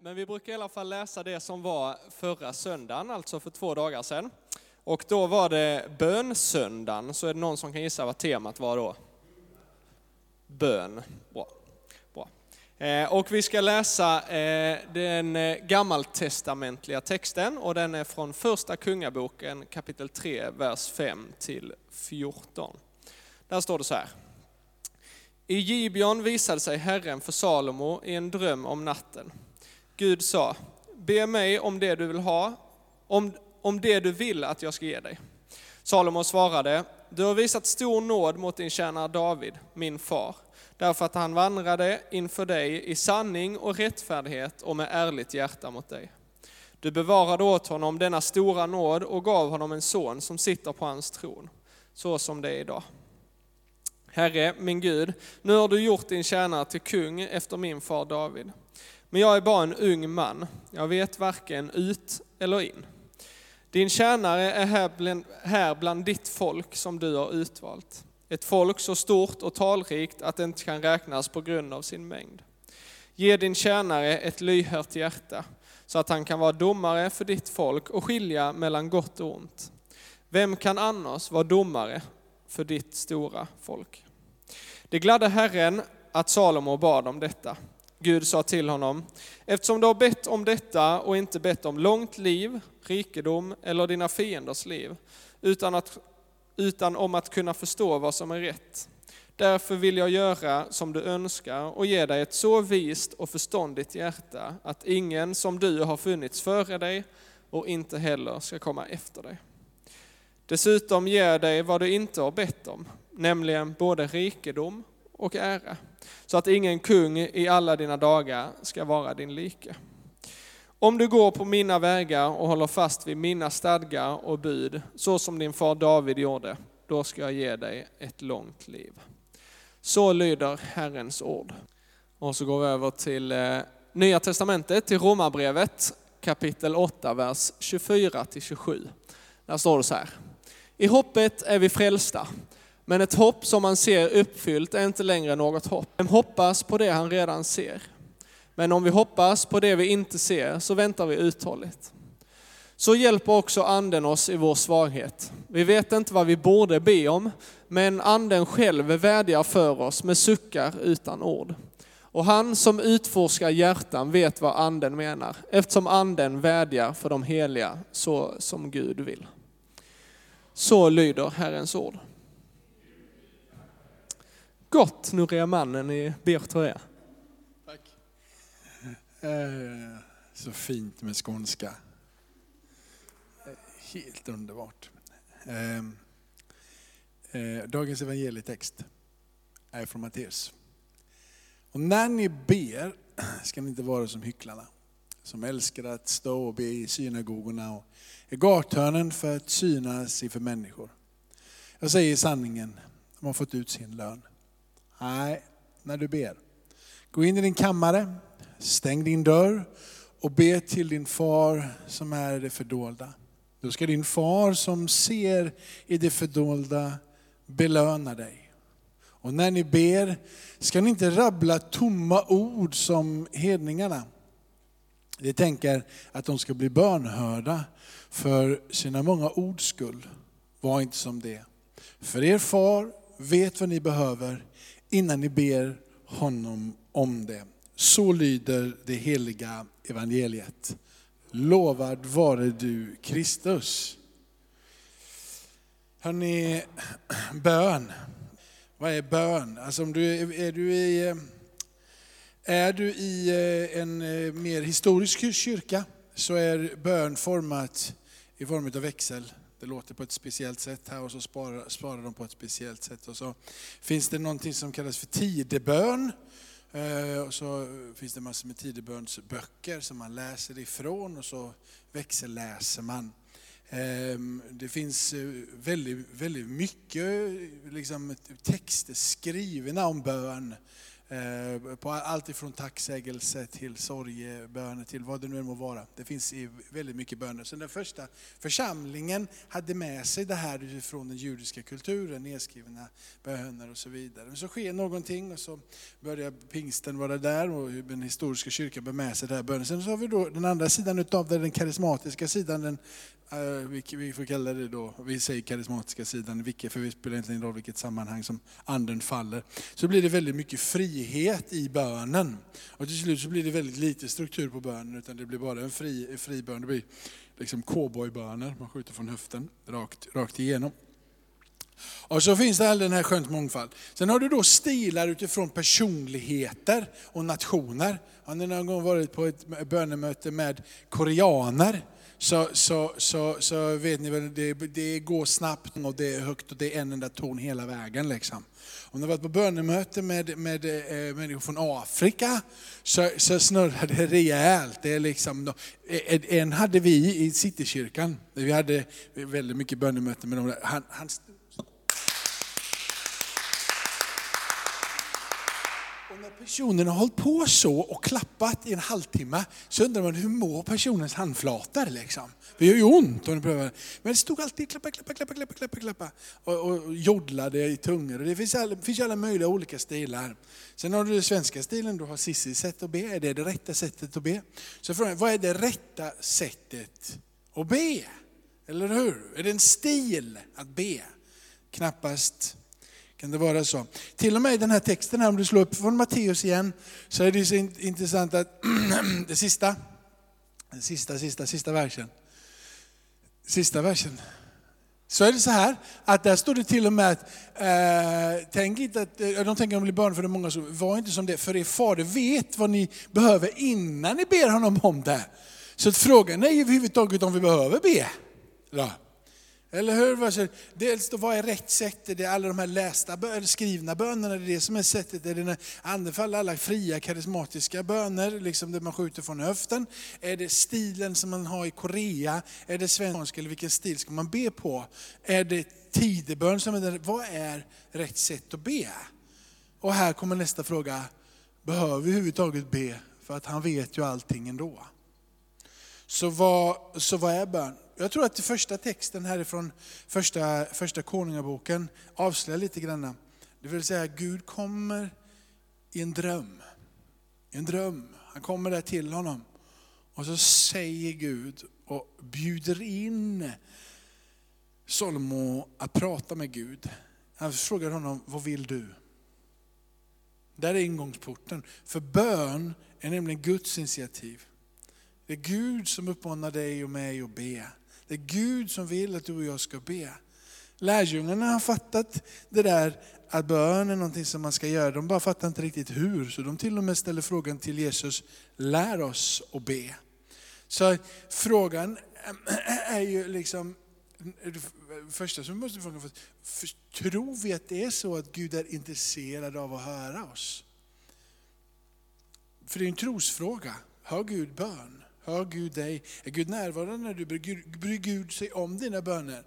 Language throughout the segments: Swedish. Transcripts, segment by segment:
Men vi brukar i alla fall läsa det som var förra söndagen, alltså för två dagar sedan. Och då var det bönsöndagen, så är det någon som kan gissa vad temat var då? Bön. Bra. Bra. Eh, och vi ska läsa eh, den eh, gammaltestamentliga texten och den är från första kungaboken kapitel 3, vers 5 till 14. Där står det så här. I Gibeon visade sig Herren för Salomo i en dröm om natten. Gud sa, be mig om det du vill ha, om, om det du vill att jag ska ge dig. Salomo svarade, du har visat stor nåd mot din tjänare David, min far, därför att han vandrade inför dig i sanning och rättfärdighet och med ärligt hjärta mot dig. Du bevarade åt honom denna stora nåd och gav honom en son som sitter på hans tron, så som det är idag. Herre, min Gud, nu har du gjort din tjänare till kung efter min far David. Men jag är bara en ung man, jag vet varken ut eller in. Din tjänare är här bland, här bland ditt folk som du har utvalt. Ett folk så stort och talrikt att det inte kan räknas på grund av sin mängd. Ge din tjänare ett lyhört hjärta, så att han kan vara domare för ditt folk och skilja mellan gott och ont. Vem kan annars vara domare för ditt stora folk? Det gladde Herren att Salomo bad om detta. Gud sa till honom, eftersom du har bett om detta och inte bett om långt liv, rikedom eller dina fienders liv, utan, att, utan om att kunna förstå vad som är rätt. Därför vill jag göra som du önskar och ge dig ett så vist och förståndigt hjärta att ingen som du har funnits före dig och inte heller ska komma efter dig. Dessutom ger jag dig vad du inte har bett om, nämligen både rikedom och ära, så att ingen kung i alla dina dagar ska vara din like. Om du går på mina vägar och håller fast vid mina stadgar och bud, så som din far David gjorde, då ska jag ge dig ett långt liv. Så lyder Herrens ord. Och så går vi över till eh, Nya Testamentet, till Romarbrevet kapitel 8, vers 24-27. Där står det så här. I hoppet är vi frälsta, men ett hopp som man ser uppfyllt är inte längre något hopp. Vem hoppas på det han redan ser? Men om vi hoppas på det vi inte ser så väntar vi uthålligt. Så hjälper också anden oss i vår svaghet. Vi vet inte vad vi borde be om, men anden själv vädjar för oss med suckar utan ord. Och han som utforskar hjärtan vet vad anden menar, eftersom anden vädjar för de heliga så som Gud vill. Så lyder Herrens ord. Gott, nu mannen i Birtorea. Tack. Eh, så fint med skånska. Eh, helt underbart. Eh, eh, dagens evangelietext är från Matteus. Och när ni ber ska ni inte vara som hycklarna, som älskar att stå och be i synagogorna och i gathörnen för att synas inför människor. Jag säger sanningen, de har fått ut sin lön. Nej, när du ber, gå in i din kammare, stäng din dörr och be till din far som är i det fördolda. Då ska din far som ser i det fördolda belöna dig. Och när ni ber ska ni inte rabbla tomma ord som hedningarna. De tänker att de ska bli bönhörda för sina många ords skull. Var inte som det. För er far vet vad ni behöver innan ni ber honom om det. Så lyder det heliga evangeliet. Lovad vare du Kristus. Hörrni, bön. Vad är bön? Alltså om du, är, du i, är du i eh, en eh, mer historisk kyrka så är bön format i form av växel. Det låter på ett speciellt sätt här och så sparar, sparar de på ett speciellt sätt. Och så finns det någonting som kallas för tidebön. Eh, och så finns det massor med tidebönsböcker som man läser ifrån och så växelläser man. Ehm, det finns eh, väldigt, väldigt mycket liksom, texter skrivna om bön. Eh, på allt ifrån tacksägelse till sorgeböner till vad det nu må vara. Det finns väldigt mycket böner. Så den första församlingen hade med sig det här utifrån den judiska kulturen, nedskrivna böner och så vidare. Men så sker någonting och så börjar pingsten vara där och den historiska kyrkan bär med sig det här bönen. Sen så har vi då den andra sidan utav det, den karismatiska sidan, den eh, vi, får kalla det då, vi säger karismatiska sidan, vilket, för det spelar egentligen ingen roll vilket sammanhang som anden faller. Så blir det väldigt mycket frihet i bönen. Och till slut så blir det väldigt lite struktur på bönen, utan det blir bara en fri, fri bön. Det blir liksom cowboyböner, man skjuter från höften rakt, rakt igenom. Och så finns det all den här skönt mångfald. Sen har du då stilar utifrån personligheter och nationer. Har ni någon gång varit på ett bönemöte med koreaner? Så, så, så, så vet ni väl, det, det går snabbt och det är högt och det är en enda ton hela vägen. Liksom. Om ni har varit på bönemöte med, med eh, människor från Afrika så, så snurrar det rejält. Det är liksom, en, eh, eh, en hade vi i Citykyrkan, vi hade väldigt mycket bönemöten med dem. Han, han Och när personen har hållit på så och klappat i en halvtimme så undrar man hur mår personens handflator liksom? Det gör ju ont om du prövar. Men det stod alltid klappa, klappa, klappa, klappa, klappa, klappa och, och jodlade i tungor. Och det finns alla, finns alla möjliga olika stilar. Sen har du den svenska stilen, du har Cissis sätt att be. Är det det rätta sättet att be? Så frågan vad är det rätta sättet att be? Eller hur? Är det en stil att be? Knappast kan det vara så? Till och med i den här texten, här, om du slår upp från Matteus igen, så är det så intressant att det sista, den sista, sista, sista versen. Sista versen. Så är det så här, att där står det till och med att, eh, tänk inte att, eh, de tänker att de blir barn för det är många som, var inte som det, för er fader vet vad ni behöver innan ni ber honom om det. Så att frågan är överhuvudtaget om vi behöver be. Ja. Eller hur? Dels då, vad är rätt sätt? Är det alla de här lästa, eller skrivna bönerna, är det det som är sättet? Är det när anden faller, alla fria karismatiska böner, liksom det man skjuter från höften? Är det stilen som man har i Korea? Är det svensk eller vilken stil ska man be på? Är det tidebön som är det? Vad är rätt sätt att be? Och här kommer nästa fråga, behöver vi överhuvudtaget be? För att han vet ju allting ändå. Så vad, så vad är bön? Jag tror att den första texten härifrån första, första konungaboken avslöjar lite grann. Det vill säga Gud kommer i en dröm. I en dröm. Han kommer där till honom. Och så säger Gud och bjuder in Salomo att prata med Gud. Han frågar honom, vad vill du? Där är ingångsporten. För bön är nämligen Guds initiativ. Det är Gud som uppmanar dig och mig att be. Det är Gud som vill att du och jag ska be. Lärjungarna har fattat det där att bön är någonting som man ska göra. De bara fattar inte riktigt hur. Så de till och med ställer frågan till Jesus, lär oss att be. Så frågan är ju liksom, första som måste fråga, tror vi att det är så att Gud är intresserad av att höra oss? För det är en trosfråga. Hör Gud bön? Hör Gud dig? Är Gud närvarande när du? Bryr Gud sig om dina böner?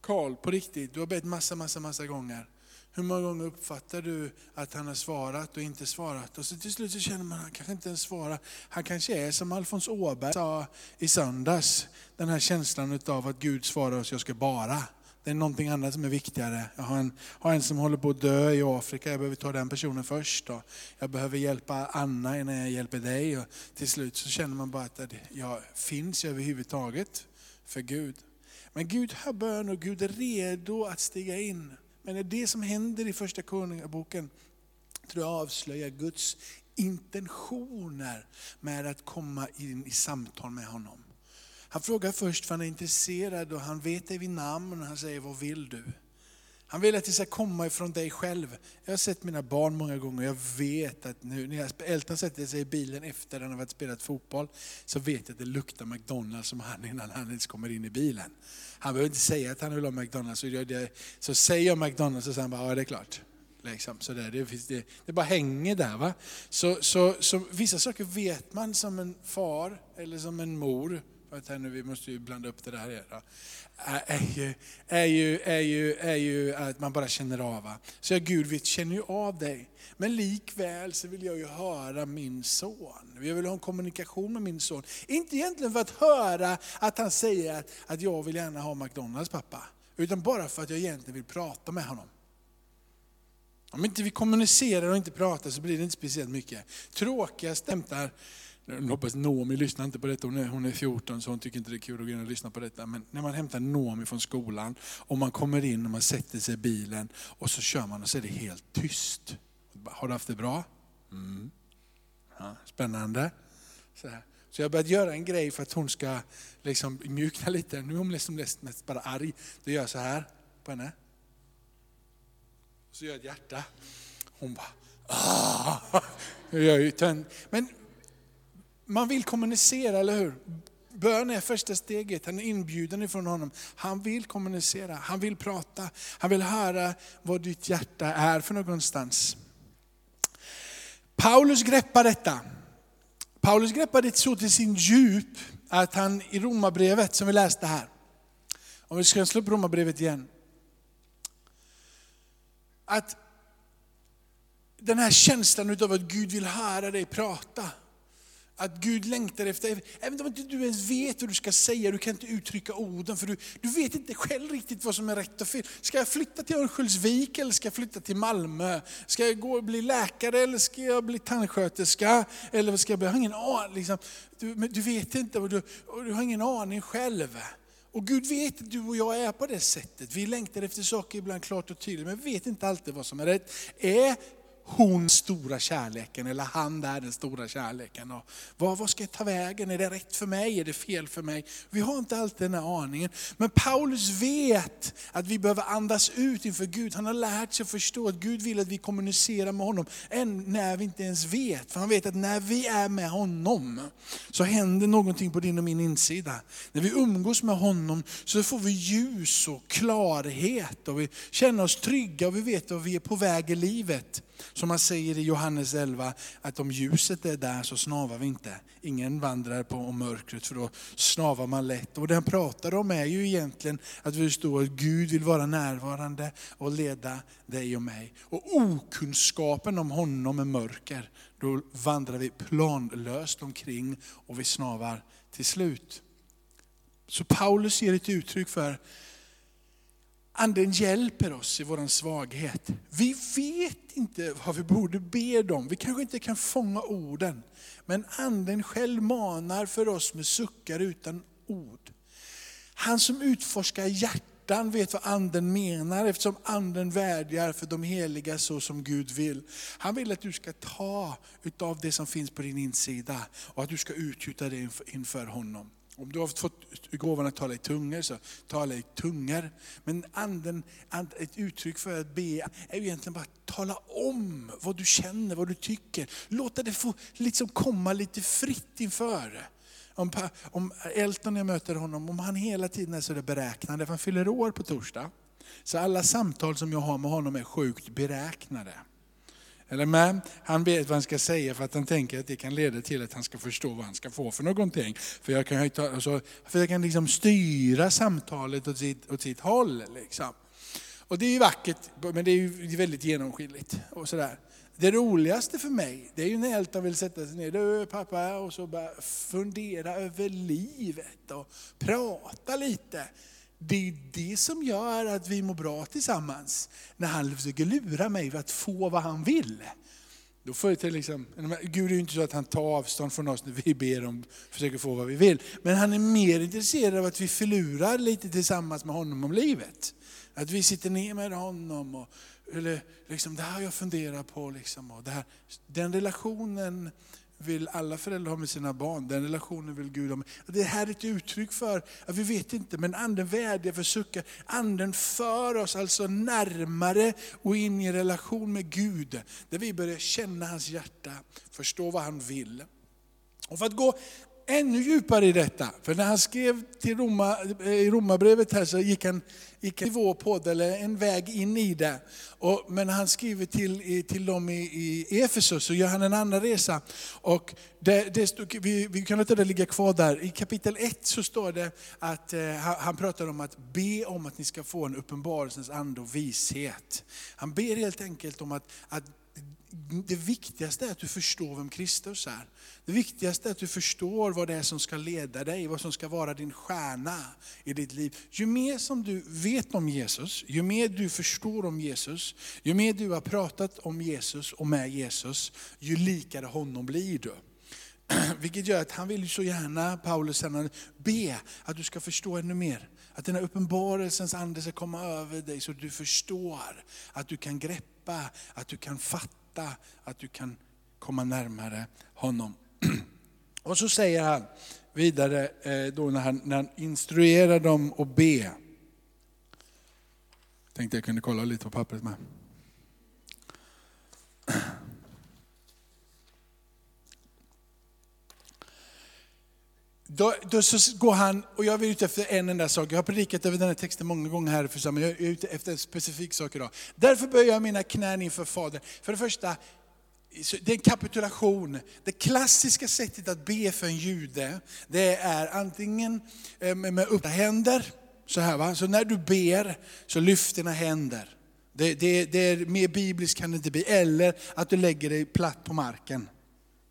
Karl, på riktigt, du har bett massa, massa, massa gånger. Hur många gånger uppfattar du att han har svarat och inte svarat? Och så till slut så känner man att han kanske inte ens svarar. Han kanske är som Alfons Åberg sa i söndags, den här känslan av att Gud svarar oss, jag ska bara. Det är någonting annat som är viktigare. Jag har en, har en som håller på att dö i Afrika, jag behöver ta den personen först. Och Jag behöver hjälpa Anna innan jag hjälper dig. Och till slut så känner man bara att jag finns överhuvudtaget för Gud. Men Gud hör bön och Gud är redo att stiga in. Men det är det som händer i första Konungaboken tror jag avslöjar Guds intentioner med att komma in i samtal med honom. Han frågar först för han är intresserad och han vet dig vid namn och han säger, vad vill du? Han vill att det ska komma ifrån dig själv. Jag har sett mina barn många gånger och jag vet att nu när Elton sätter sig i bilen efter att han har varit spelat fotboll, så vet jag att det luktar McDonalds som han innan han ens kommer in i bilen. Han behöver inte säga att han vill ha McDonalds, så, det, så säger jag McDonalds och säger han bara, ja det är klart. Liksom, så där, det, det, det bara hänger där. Va? Så, så, så vissa saker vet man som en far eller som en mor Vänta nu, vi måste ju blanda upp det där. Här. Är, ju, är, ju, är, ju, är ju att man bara känner av. Va? Så jag, Gud, vi känner ju av dig. Men likväl så vill jag ju höra min son. Jag vill ha en kommunikation med min son. Inte egentligen för att höra att han säger att, att jag vill gärna ha McDonalds pappa. Utan bara för att jag egentligen vill prata med honom. Om inte vi kommunicerar och inte pratar så blir det inte speciellt mycket. Tråkiga stämtar jag hoppas Noomi lyssnar inte på detta, hon är, hon är 14 så hon tycker inte det är kul att gå in och lyssna på detta. Men när man hämtar Noomi från skolan och man kommer in och man sätter sig i bilen och så kör man och så är det helt tyst. Har du haft det bra? Mm. Ja, spännande. Så, så jag har börjat göra en grej för att hon ska liksom mjukna lite. Nu är hon liksom mest bara arg. Då gör jag så här på henne. Så gör jag ett hjärta. Hon bara, ah. Jag är Men man vill kommunicera, eller hur? Bön är första steget, han är inbjuden ifrån honom. Han vill kommunicera, han vill prata, han vill höra vad ditt hjärta är för någonstans. Paulus greppar detta. Paulus greppar det så till sin djup att han i romabrevet som vi läste här, om vi ska slå upp romabrevet igen, att den här känslan utav att Gud vill höra dig prata. Att Gud längtar efter, även om inte du ens vet vad du ska säga, du kan inte uttrycka orden, för du, du vet inte själv riktigt vad som är rätt och fel. Ska jag flytta till Örnsköldsvik eller ska jag flytta till Malmö? Ska jag gå och bli läkare eller ska jag bli tandsköterska? Eller ska jag bli? Jag har ingen aning. Liksom. Du, du vet inte och du, och du har ingen aning själv. Och Gud vet att du och jag är på det sättet. Vi längtar efter saker ibland klart och tydligt, men vi vet inte alltid vad som är rätt. Är hon stora kärleken eller han där den stora kärleken. Och vad, vad ska jag ta vägen? Är det rätt för mig? Är det fel för mig? Vi har inte alltid den här aningen. Men Paulus vet att vi behöver andas ut inför Gud. Han har lärt sig förstå att Gud vill att vi kommunicerar med honom, än när vi inte ens vet. För han vet att när vi är med honom så händer någonting på din och min insida. När vi umgås med honom så får vi ljus och klarhet och vi känner oss trygga och vi vet att vi är på väg i livet. Som man säger i Johannes 11, att om ljuset är där så snavar vi inte. Ingen vandrar på mörkret för då snavar man lätt. Och det han pratar om är ju egentligen att vi förstår att Gud vill vara närvarande och leda dig och mig. Och okunskapen om honom är mörker. Då vandrar vi planlöst omkring och vi snavar till slut. Så Paulus ger ett uttryck för Anden hjälper oss i vår svaghet. Vi vet inte vad vi borde be om. Vi kanske inte kan fånga orden. Men anden själv manar för oss med suckar utan ord. Han som utforskar hjärtan vet vad anden menar eftersom anden vädjar för de heliga så som Gud vill. Han vill att du ska ta utav det som finns på din insida och att du ska utgjuta det inför honom. Om du har fått gåvan att tala i tungor, så tala i tungor. Men anden, ett uttryck för att be är ju egentligen bara att tala om vad du känner, vad du tycker. Låta det få liksom komma lite fritt inför. Om, om Elton, när jag möter honom, om han hela tiden är så beräknande, för han fyller år på torsdag. Så alla samtal som jag har med honom är sjukt beräknade. Eller med? Han vet vad han ska säga för att han tänker att det kan leda till att han ska förstå vad han ska få för någonting. För jag kan, alltså, för jag kan liksom styra samtalet åt sitt, åt sitt håll. Liksom. Och det är ju vackert, men det är ju väldigt genomskinligt. Och sådär. Det roligaste för mig, det är ju när Elton vill sätta sig ner, du pappa, och så bara fundera över livet och prata lite. Det är det som gör att vi mår bra tillsammans. När han försöker lura mig för att få vad han vill. Då får jag till liksom, Gud är ju inte så att han tar avstånd från oss när vi ber om, försöker få vad vi vill. Men han är mer intresserad av att vi förlurar lite tillsammans med honom om livet. Att vi sitter ner med honom och eller liksom, det här har jag funderat på. Liksom, och det här, den relationen vill alla föräldrar ha med sina barn. Den relationen vill Gud ha med. Det här är ett uttryck för, att vi vet inte, men anden vädjar för suckar. Anden för oss alltså närmare och in i relation med Gud. Där vi börjar känna hans hjärta, förstå vad han vill. Och för att gå ännu djupare i detta. För när han skrev till Roma, eh, i Romarbrevet här så gick han, gick en nivå på det, eller en väg in i det. Och, men han skriver till, till dem i, i Efesus så gör han en annan resa. Och det, det stod, vi, vi kan låta det ligga kvar där. I kapitel 1 så står det att eh, han pratar om att be om att ni ska få en uppenbarelsens ande och vishet. Han ber helt enkelt om att, att det viktigaste är att du förstår vem Kristus är. Det viktigaste är att du förstår vad det är som ska leda dig, vad som ska vara din stjärna i ditt liv. Ju mer som du vet om Jesus, ju mer du förstår om Jesus, ju mer du har pratat om Jesus och med Jesus, ju likare honom blir du. Vilket gör att han vill så gärna, Paulus, be att du ska förstå ännu mer. Att den här uppenbarelsens ande ska komma över dig så att du förstår, att du kan greppa, att du kan fatta, att du kan komma närmare honom. Och så säger han vidare eh, då när han, när han instruerar dem att be. Tänkte jag kunde kolla lite på pappret med. Då, då, så går han, och jag är ute efter en enda sak, jag har predikat över den här texten många gånger här i församlingen, jag är ute efter en specifik sak idag. Därför böjer jag mina knän inför Fadern. För det första, det är en kapitulation. Det klassiska sättet att be för en jude, det är antingen eh, med öppna händer, så här va. Så när du ber, så lyft dina händer. Det, det, det är mer bibliskt kan det inte bli. Eller att du lägger dig platt på marken.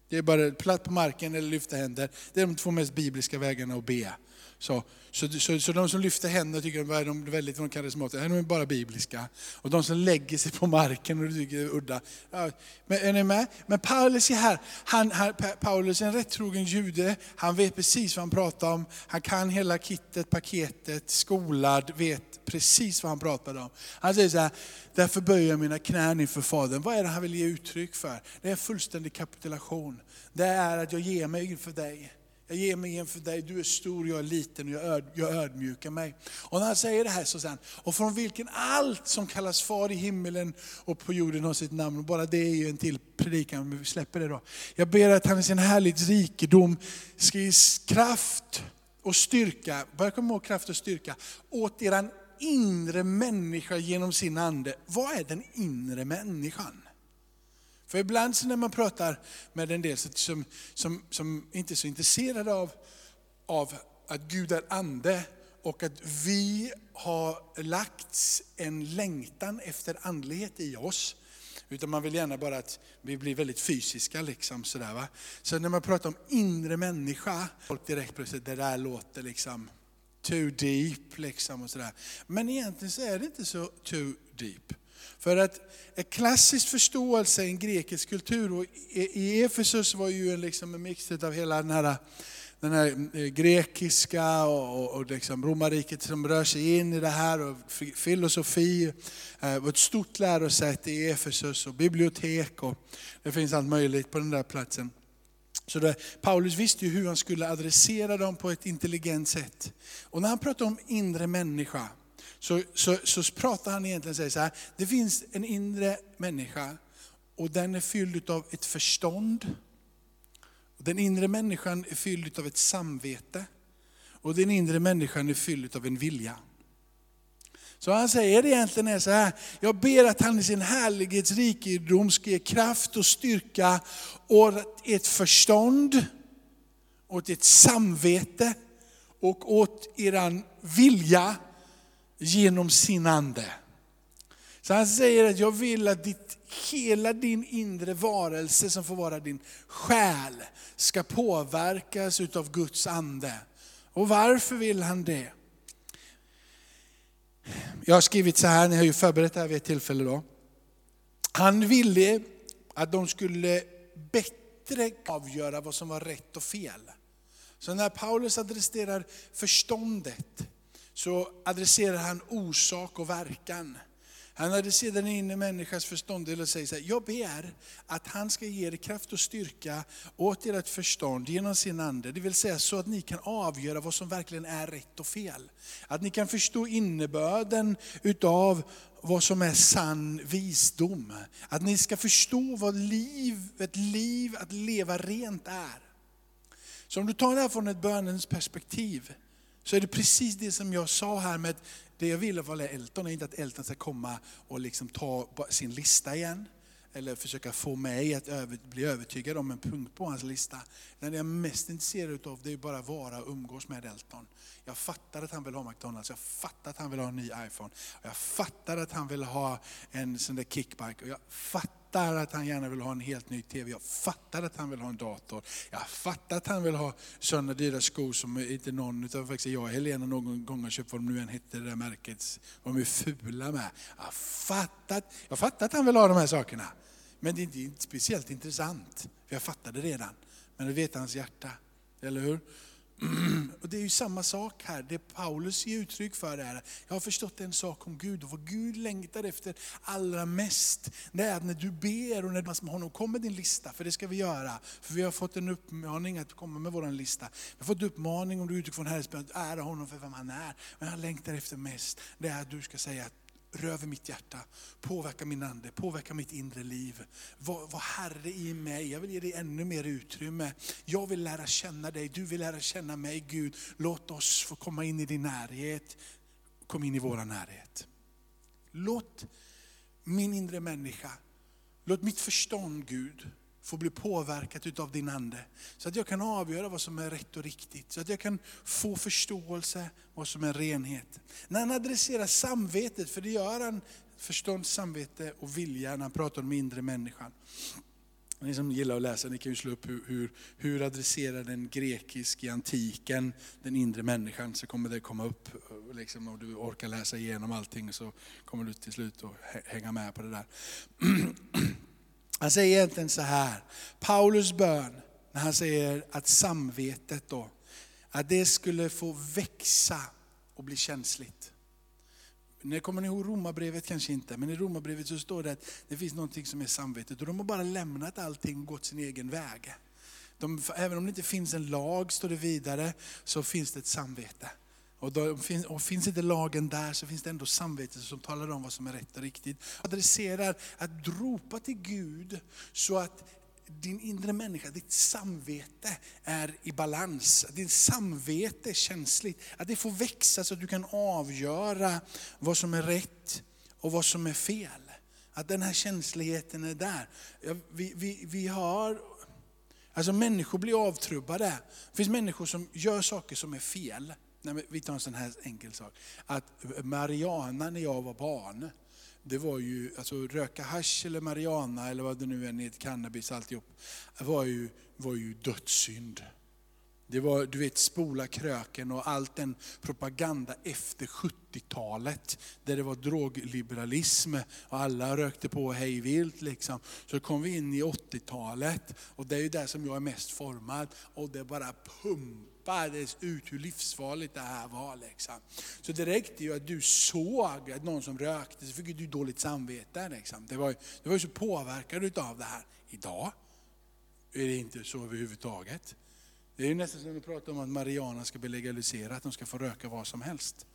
Det är bara platt på marken eller lyfta händer. Det är de två mest bibliska vägarna att be. Så, så, så, så de som lyfter händerna tycker att de är väldigt de karismatiska, de är bara bibliska. Och de som lägger sig på marken och tycker det är udda. Ja, men är ni med? Men Paulus är här, han, han, Paulus är en rättrogen jude, han vet precis vad han pratar om. Han kan hela kittet, paketet, skolad, vet precis vad han pratar om. Han säger så här, därför böjer jag mina knän inför Fadern. Vad är det han vill ge uttryck för? Det är en fullständig kapitulation. Det är att jag ger mig inför dig. Jag ger mig inför dig, du är stor, jag är liten och jag, öd, jag ödmjukar mig. Och när han säger det här så säger han, och från vilken allt som kallas far i himmelen och på jorden har sitt namn. Och bara det är ju en till predikan, men vi släpper det då. Jag ber att han i sin härligt rikedom ska ge kraft och styrka, börja komma ihåg kraft och styrka, åt eran inre människa genom sin ande. Vad är den inre människan? För ibland så när man pratar med en del som, som, som inte är så intresserade av, av att Gud är ande och att vi har lagt en längtan efter andlighet i oss. Utan man vill gärna bara att vi blir väldigt fysiska. Liksom, sådär, va? Så när man pratar om inre människa, folk direkt plötsligt, det där låter liksom too deep. Liksom, och sådär. Men egentligen så är det inte så too deep. För att en klassisk förståelse i en grekisk kultur, och i Efesus var ju liksom en mix av hela den här, den här eh, grekiska och, och liksom romarriket som rör sig in i det här, och filosofi, eh, Det var ett stort lärosäte i Efesus och bibliotek och det finns allt möjligt på den där platsen. Så det, Paulus visste ju hur han skulle adressera dem på ett intelligent sätt. Och när han pratar om inre människa, så, så, så pratar han egentligen säger så här, det finns en inre människa och den är fylld av ett förstånd. Den inre människan är fylld av ett samvete. Och den inre människan är fylld av en vilja. Så han säger egentligen är så här, jag ber att han i sin härlighets rikedom, ska ge kraft och styrka åt ett förstånd, åt ett samvete och åt eran vilja genom sin ande. Så han säger att jag vill att ditt, hela din inre varelse som får vara din själ ska påverkas utav Guds ande. Och varför vill han det? Jag har skrivit så här, ni har ju förberett det här vid ett tillfälle då. Han ville att de skulle bättre avgöra vad som var rätt och fel. Så när Paulus adresserar förståndet, så adresserar han orsak och verkan. Han adresserar den inre människans förstånd och säger så här, jag ber att han ska ge er kraft och styrka åt ert förstånd genom sin ande. Det vill säga så att ni kan avgöra vad som verkligen är rätt och fel. Att ni kan förstå innebörden utav vad som är sann visdom. Att ni ska förstå vad liv, ett liv att leva rent är. Så om du tar det här från ett bönens perspektiv, så är det precis det som jag sa här med det jag vill av Elton är inte att Elton ska komma och liksom ta sin lista igen eller försöka få mig att över, bli övertygad om en punkt på hans lista. Det jag är mest intresserad av det är bara att vara och umgås med Elton. Jag fattar att han vill ha McDonalds, jag fattar att han vill ha en ny iPhone. Jag fattar att han vill ha en sån där kickbike. Och jag fattar att han gärna vill ha en helt ny TV. Jag fattar att han vill ha en dator. Jag fattar att han vill ha sådana dyra skor som inte någon utan faktiskt jag och Helena någon gång har köpt, vad de nu än hette, det där märket. De är fula med. Jag fattar, jag fattar att han vill ha de här sakerna. Men det är inte speciellt intressant, för jag fattade redan. Men det vet hans hjärta, eller hur? Och Det är ju samma sak här, det Paulus ger uttryck för är, jag har förstått en sak om Gud och vad Gud längtar efter allra mest, det är att när du ber och när du med honom kommer din lista, för det ska vi göra. För vi har fått en uppmaning att komma med vår lista. Vi har fått uppmaning om du utgår från Herrens att ära honom för vem han är. Men han längtar efter mest, det är att du ska säga röver mitt hjärta, påverka min ande, påverka mitt inre liv. Var, var Herre i mig, jag vill ge dig ännu mer utrymme. Jag vill lära känna dig, du vill lära känna mig Gud. Låt oss få komma in i din närhet, kom in i vår närhet. Låt min inre människa, låt mitt förstånd Gud, få bli påverkat utav din Ande. Så att jag kan avgöra vad som är rätt och riktigt. Så att jag kan få förståelse vad som är renhet. När han adresserar samvetet, för det gör han, förstånd, samvete och vilja när han pratar om inre människan. Ni som gillar att läsa, ni kan ju slå upp hur, hur, hur adresserar den grekisk i antiken den inre människan, så kommer det komma upp. Liksom, och du orkar läsa igenom allting så kommer du till slut att hänga med på det där. Han säger egentligen så här, Paulus bön, när han säger att samvetet då, att det skulle få växa och bli känsligt. Nu kommer ni ihåg romabrevet kanske inte, men i romabrevet så står det att det finns någonting som är samvetet och de har bara lämnat allting och gått sin egen väg. De, även om det inte finns en lag, står det vidare, så finns det ett samvete. Och, då, och finns inte lagen där så finns det ändå samvetet som talar om vad som är rätt och riktigt. Adresserar att ropa till Gud så att din inre människa, ditt samvete är i balans. Ditt samvete är känsligt. Att det får växa så att du kan avgöra vad som är rätt och vad som är fel. Att den här känsligheten är där. Vi, vi, vi har, alltså människor blir avtrubbade. Det finns människor som gör saker som är fel. Nej, vi tar en sån här enkel sak. Att Mariana när jag var barn, det var ju, alltså röka hash eller marijuana eller vad det nu är, cannabis alltihop, var ju, var ju dödssynd. Det var, du vet, spola kröken och allt den propaganda efter 70-talet, där det var drogliberalism och alla rökte på hej vilt. Liksom. Så kom vi in i 80-talet och det är ju där som jag är mest formad och det bara pumpar pumpades ut hur livsfarligt det här var. Liksom. Så det räckte ju att du såg att någon som rökte, så fick du dåligt samvete. Liksom. Det, var, det var ju så påverkad av det här. Idag är det inte så överhuvudtaget. Det är nästan som att prata om att Mariana ska bli legaliserat, att de ska få röka vad som helst.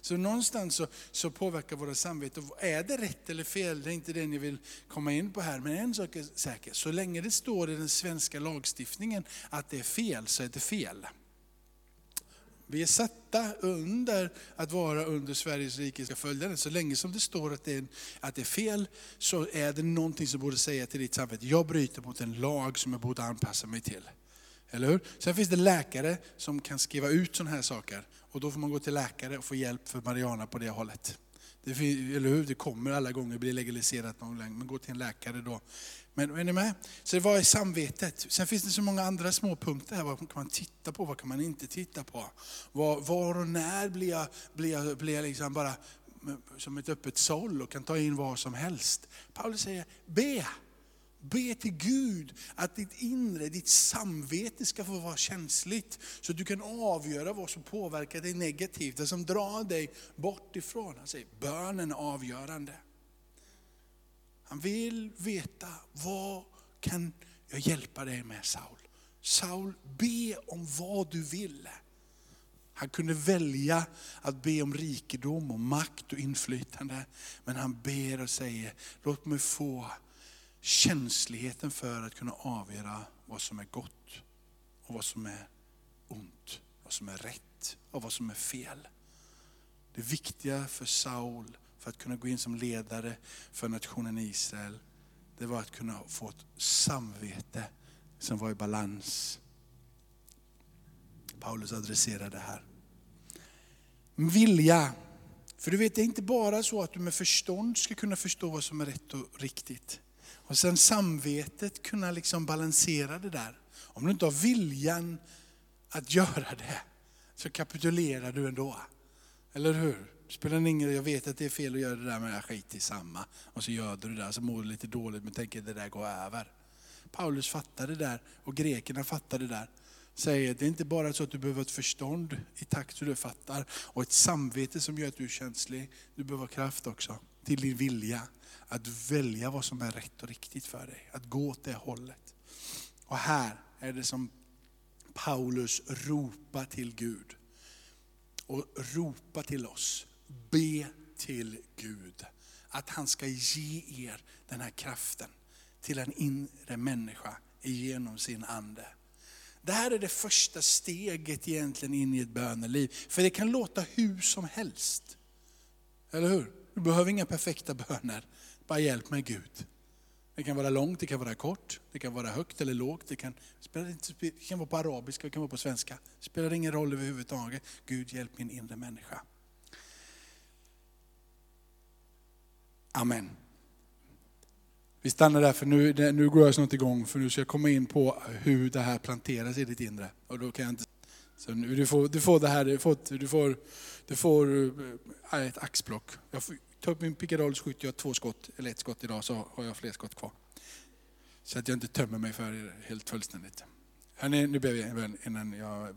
Så någonstans så, så påverkar våra samvete. Är det rätt eller fel? Det är inte det ni vill komma in på här. Men en sak är säker, så länge det står i den svenska lagstiftningen att det är fel, så är det fel. Vi är satta under att vara under Sveriges rikes följare. Så länge som det står att det, är, att det är fel, så är det någonting som borde säga till ditt samvete, jag bryter mot en lag som jag borde anpassa mig till. Eller hur? Sen finns det läkare som kan skriva ut sådana här saker. Och då får man gå till läkare och få hjälp för Mariana på det hållet. Det, eller hur? det kommer alla gånger bli legaliserat någon gång, men gå till en läkare då. Men är ni med? Så vad är samvetet? Sen finns det så många andra små punkter här. Vad kan man titta på? Vad kan man inte titta på? Var, var och när blir jag, blir jag, blir jag liksom bara som ett öppet såll och kan ta in vad som helst? Paulus säger, be. Be till Gud att ditt inre, ditt samvete ska få vara känsligt. Så du kan avgöra vad som påverkar dig negativt, det som drar dig bort ifrån. Han säger, bönen är avgörande. Han vill veta, vad kan jag hjälpa dig med Saul? Saul, be om vad du vill. Han kunde välja att be om rikedom, och makt och inflytande. Men han ber och säger, låt mig få känsligheten för att kunna avgöra vad som är gott och vad som är ont, vad som är rätt och vad som är fel. Det viktiga för Saul, för att kunna gå in som ledare för nationen Israel, det var att kunna få ett samvete som var i balans. Paulus adresserar det här. Vilja. För du vet, det är inte bara så att du med förstånd ska kunna förstå vad som är rätt och riktigt. Och sen samvetet kunna liksom balansera det där. Om du inte har viljan att göra det, så kapitulerar du ändå. Eller hur? Spelar ingen jag vet att det är fel att göra det där men jag skiter i samma. Och så gör du det där, så mår du lite dåligt men tänker att det där går över. Paulus fattar det där och grekerna fattar det där. Säger det är inte bara så att du behöver ett förstånd i takt hur du fattar och ett samvete som gör att du är känslig. Du behöver kraft också till din vilja att välja vad som är rätt och riktigt för dig. Att gå åt det hållet. Och här är det som Paulus ropar till Gud. Och ropar till oss. Be till Gud. Att han ska ge er den här kraften till en inre människa genom sin ande. Det här är det första steget egentligen in i ett böneliv. För det kan låta hur som helst. Eller hur? Du behöver inga perfekta böner. Bara hjälp mig Gud. Det kan vara långt, det kan vara kort, det kan vara högt eller lågt. Det kan, det kan vara på arabiska, det kan vara på svenska. Det spelar ingen roll överhuvudtaget. Gud hjälp min inre människa. Amen. Vi stannar där för nu, nu går jag snart igång för nu ska jag komma in på hur det här planteras i ditt inre. Och då kan jag inte, så nu, du, får, du får det här, du får, du får, du får äh, ett axplock. Jag får, ta upp min pickadoll så skjuter jag två skott, eller ett skott idag så har jag fler skott kvar. Så att jag inte tömmer mig för er helt fullständigt. Hörrni, nu ber vi innan jag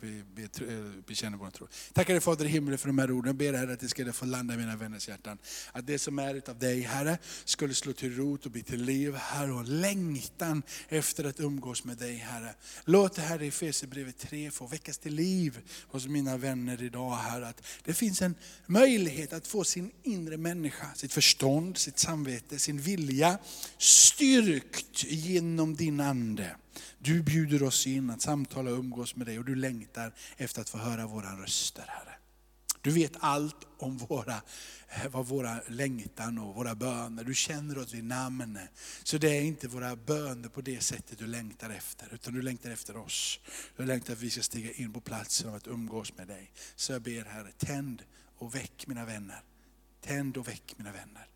bekänner eh, vår tro. Tackar dig Fader i himlen för de här orden. Jag ber Herre att det ska få landa i mina vänners hjärtan. Att det som är av dig Herre skulle slå till rot och bli till liv Herre och längtan efter att umgås med dig Herre. Låt det här i Efesierbrevet 3 få väckas till liv hos mina vänner idag Herre. Att det finns en möjlighet att få sin inre människa, sitt förstånd, sitt samvete, sin vilja styrkt genom din Ande. Du bjuder oss in att samtala och umgås med dig och du längtar efter att få höra våra röster Herre. Du vet allt om våra, eh, vad våra längtan och våra böner. Du känner oss vid namn. Så det är inte våra böner på det sättet du längtar efter, utan du längtar efter oss. Du längtar att vi ska stiga in på platsen och att umgås med dig. Så jag ber Herre, tänd och väck mina vänner. Tänd och väck mina vänner.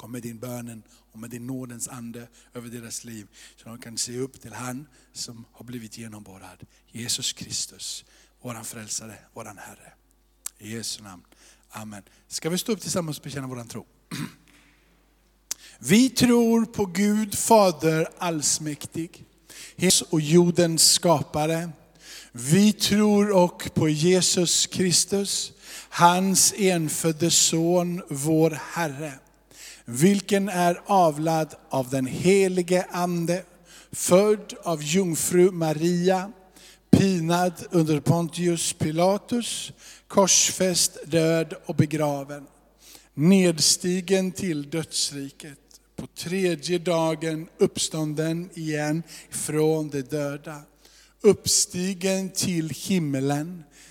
Kom med din bönen och med din nådens ande över deras liv. Så de kan se upp till han som har blivit genomborrad. Jesus Kristus, våran frälsare, våran Herre. I Jesu namn. Amen. Ska vi stå upp tillsammans och bekänna våran tro? Vi tror på Gud Fader allsmäktig, Jesus och jordens skapare. Vi tror och på Jesus Kristus, hans enfödde son, vår Herre vilken är avlad av den helige Ande, född av jungfru Maria, pinad under Pontius Pilatus, korsfäst, död och begraven, nedstigen till dödsriket, på tredje dagen uppstånden igen från de döda, uppstigen till himmelen,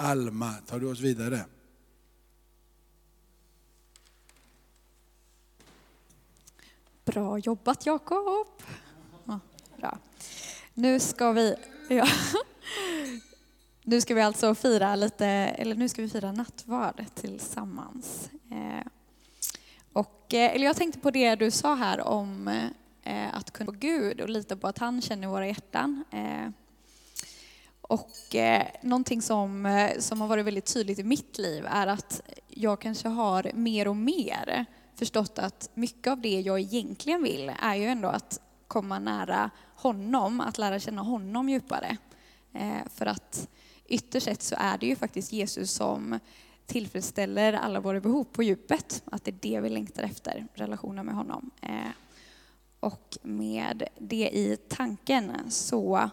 Alma, tar du oss vidare? Bra jobbat Jakob. Ja, Nu ska vi, ja. nu ska vi alltså fira lite, eller nu ska vi fira nattvard tillsammans. Eh, och, eh, eller jag tänkte på det du sa här om eh, att kunna på Gud och lita på att han känner våra hjärtan. Och eh, någonting som, eh, som har varit väldigt tydligt i mitt liv är att jag kanske har mer och mer förstått att mycket av det jag egentligen vill är ju ändå att komma nära honom, att lära känna honom djupare. Eh, för att ytterst sett så är det ju faktiskt Jesus som tillfredsställer alla våra behov på djupet. Att det är det vi längtar efter, relationen med honom. Eh, och med det i tanken så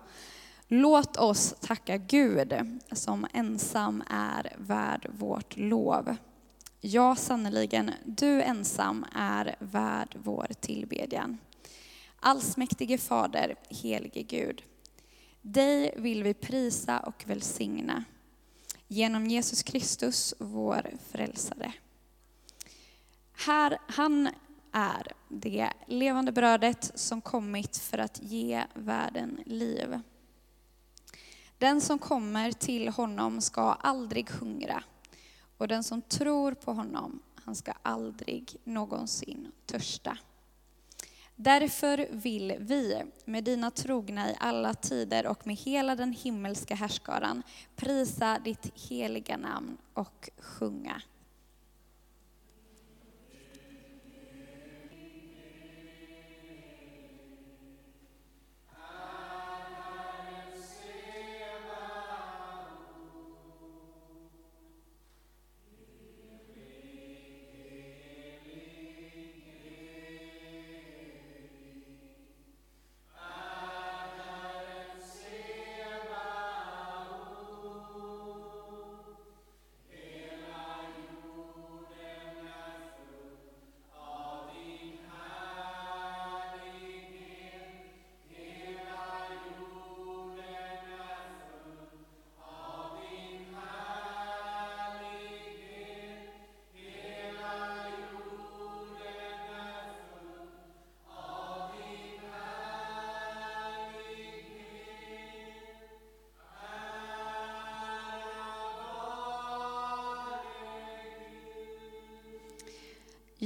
låt oss tacka Gud som ensam är värd vårt lov. Ja, sannerligen, du ensam är värd vår tillbedjan. Allsmäktige Fader, helige Gud. Dig vill vi prisa och välsigna genom Jesus Kristus, vår frälsare. Här, han är det levande brödet som kommit för att ge världen liv. Den som kommer till honom ska aldrig hungra och den som tror på honom, han ska aldrig någonsin törsta. Därför vill vi med dina trogna i alla tider och med hela den himmelska härskaran prisa ditt heliga namn och sjunga.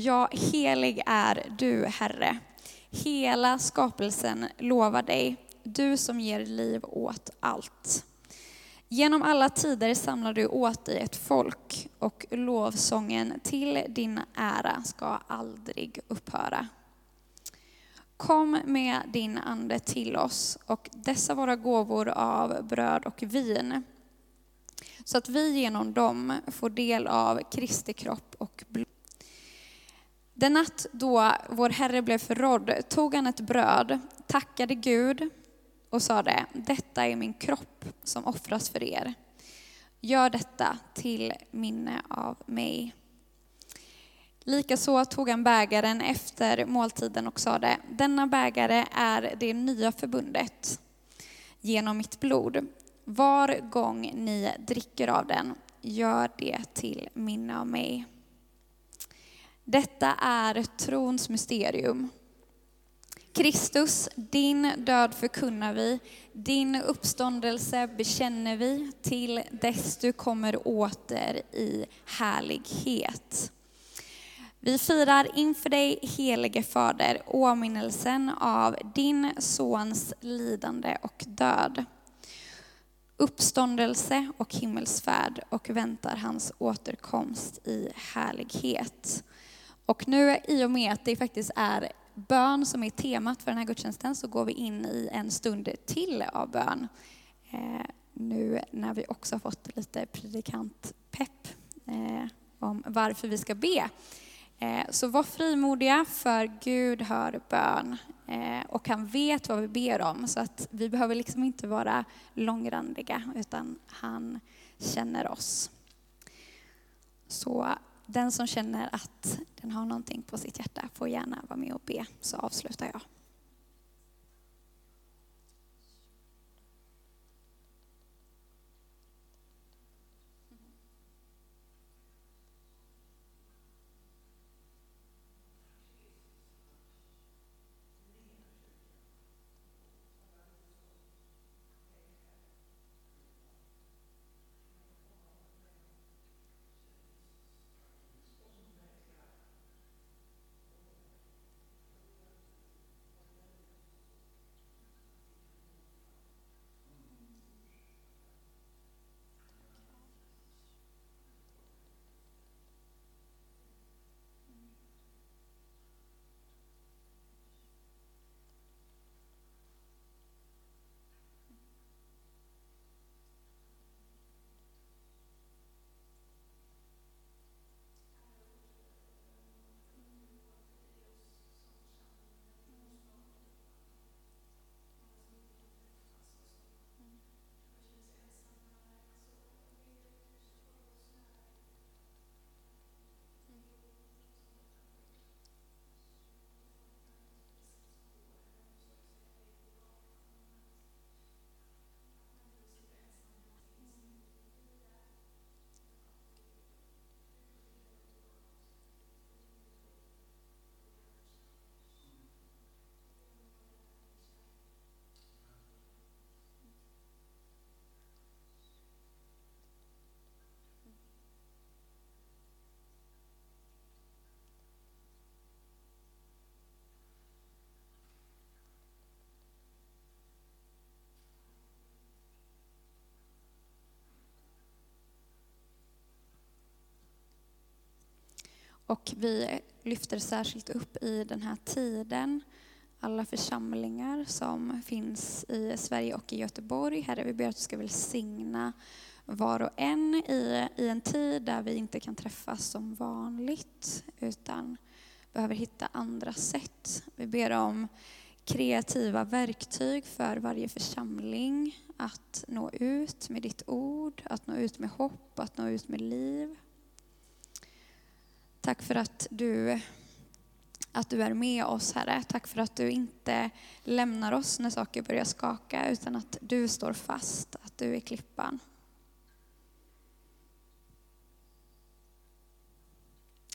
Ja, helig är du, Herre. Hela skapelsen lovar dig, du som ger liv åt allt. Genom alla tider samlar du åt dig ett folk och lovsången till din ära ska aldrig upphöra. Kom med din ande till oss och dessa våra gåvor av bröd och vin så att vi genom dem får del av Kristi kropp och blod. Den natt då vår Herre blev förrådd tog han ett bröd, tackade Gud och sade, detta är min kropp som offras för er. Gör detta till minne av mig. Likaså tog han bägaren efter måltiden och sade, denna bägare är det nya förbundet genom mitt blod. Var gång ni dricker av den, gör det till minne av mig. Detta är trons mysterium. Kristus, din död förkunnar vi, din uppståndelse bekänner vi till dess du kommer åter i härlighet. Vi firar inför dig, helige Fader, åminnelsen av din Sons lidande och död, uppståndelse och himmelsfärd och väntar hans återkomst i härlighet. Och nu i och med att det faktiskt är bön som är temat för den här gudstjänsten så går vi in i en stund till av bön. Eh, nu när vi också har fått lite predikantpepp eh, om varför vi ska be. Eh, så var frimodiga för Gud hör bön eh, och han vet vad vi ber om så att vi behöver liksom inte vara långrandiga utan han känner oss. Så den som känner att den har någonting på sitt hjärta får gärna vara med och be, så avslutar jag. Och vi lyfter särskilt upp i den här tiden alla församlingar som finns i Sverige och i Göteborg. Herre, vi ber att du ska välsigna var och en i, i en tid där vi inte kan träffas som vanligt utan behöver hitta andra sätt. Vi ber om kreativa verktyg för varje församling att nå ut med ditt ord, att nå ut med hopp, att nå ut med liv. Tack för att du, att du är med oss, Herre. Tack för att du inte lämnar oss när saker börjar skaka, utan att du står fast, att du är klippan.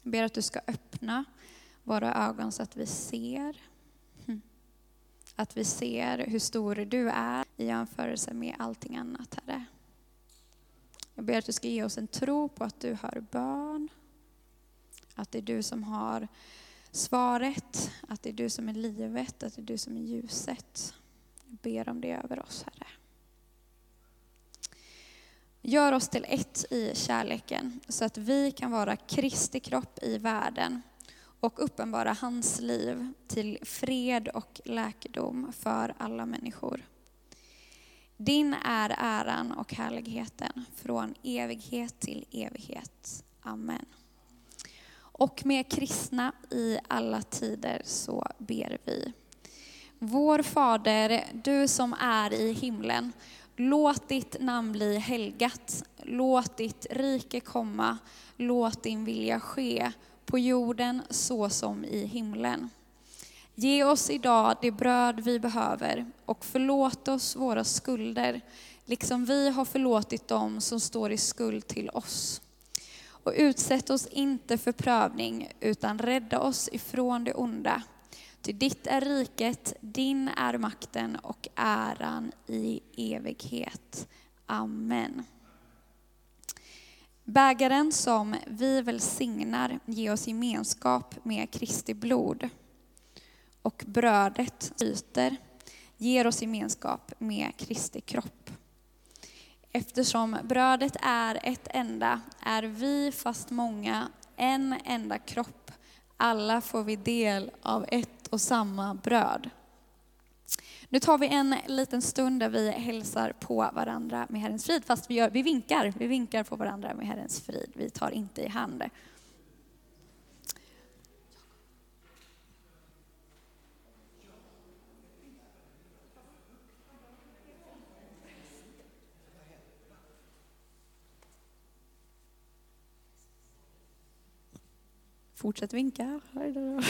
Jag ber att du ska öppna våra ögon så att vi ser. Hm. Att vi ser hur stor du är i jämförelse med allting annat, Herre. Jag ber att du ska ge oss en tro på att du hör bön. Att det är du som har svaret, att det är du som är livet, att det är du som är ljuset. Jag ber om det över oss, Herre. Gör oss till ett i kärleken så att vi kan vara Kristi kropp i världen och uppenbara hans liv till fred och läkedom för alla människor. Din är äran och härligheten från evighet till evighet. Amen. Och med kristna i alla tider så ber vi. Vår Fader, du som är i himlen. Låt ditt namn bli helgat. Låt ditt rike komma. Låt din vilja ske på jorden så som i himlen. Ge oss idag det bröd vi behöver och förlåt oss våra skulder, liksom vi har förlåtit dem som står i skuld till oss. Och utsätt oss inte för prövning, utan rädda oss ifrån det onda. Ty ditt är riket, din är makten och äran i evighet. Amen. Bägaren som vi välsignar ger oss gemenskap med Kristi blod. Och brödet byter, ger oss gemenskap med Kristi kropp. Eftersom brödet är ett enda är vi, fast många, en enda kropp. Alla får vi del av ett och samma bröd. Nu tar vi en liten stund där vi hälsar på varandra med Herrens frid, fast vi, gör, vi vinkar. Vi vinkar på varandra med Herrens frid. Vi tar inte i hand. Fortsätt vinka. Då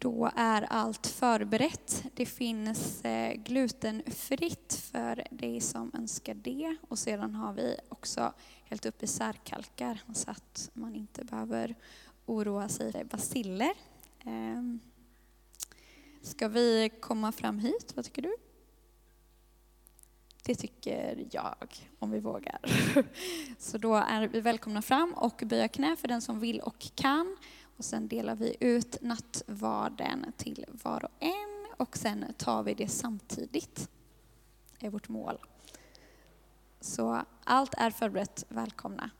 Då är allt förberett. Det finns eh, glutenfritt för dig som önskar det. Och sedan har vi också hällt upp i särkalkar så att man inte behöver oroa sig för basiller. Ehm, ska vi komma fram hit? Vad tycker du? Det tycker jag, om vi vågar. Så då är vi välkomna fram och böja knä för den som vill och kan. Och sen delar vi ut nattvarden till var och en och sen tar vi det samtidigt. Det är vårt mål. Så allt är förberett. Välkomna.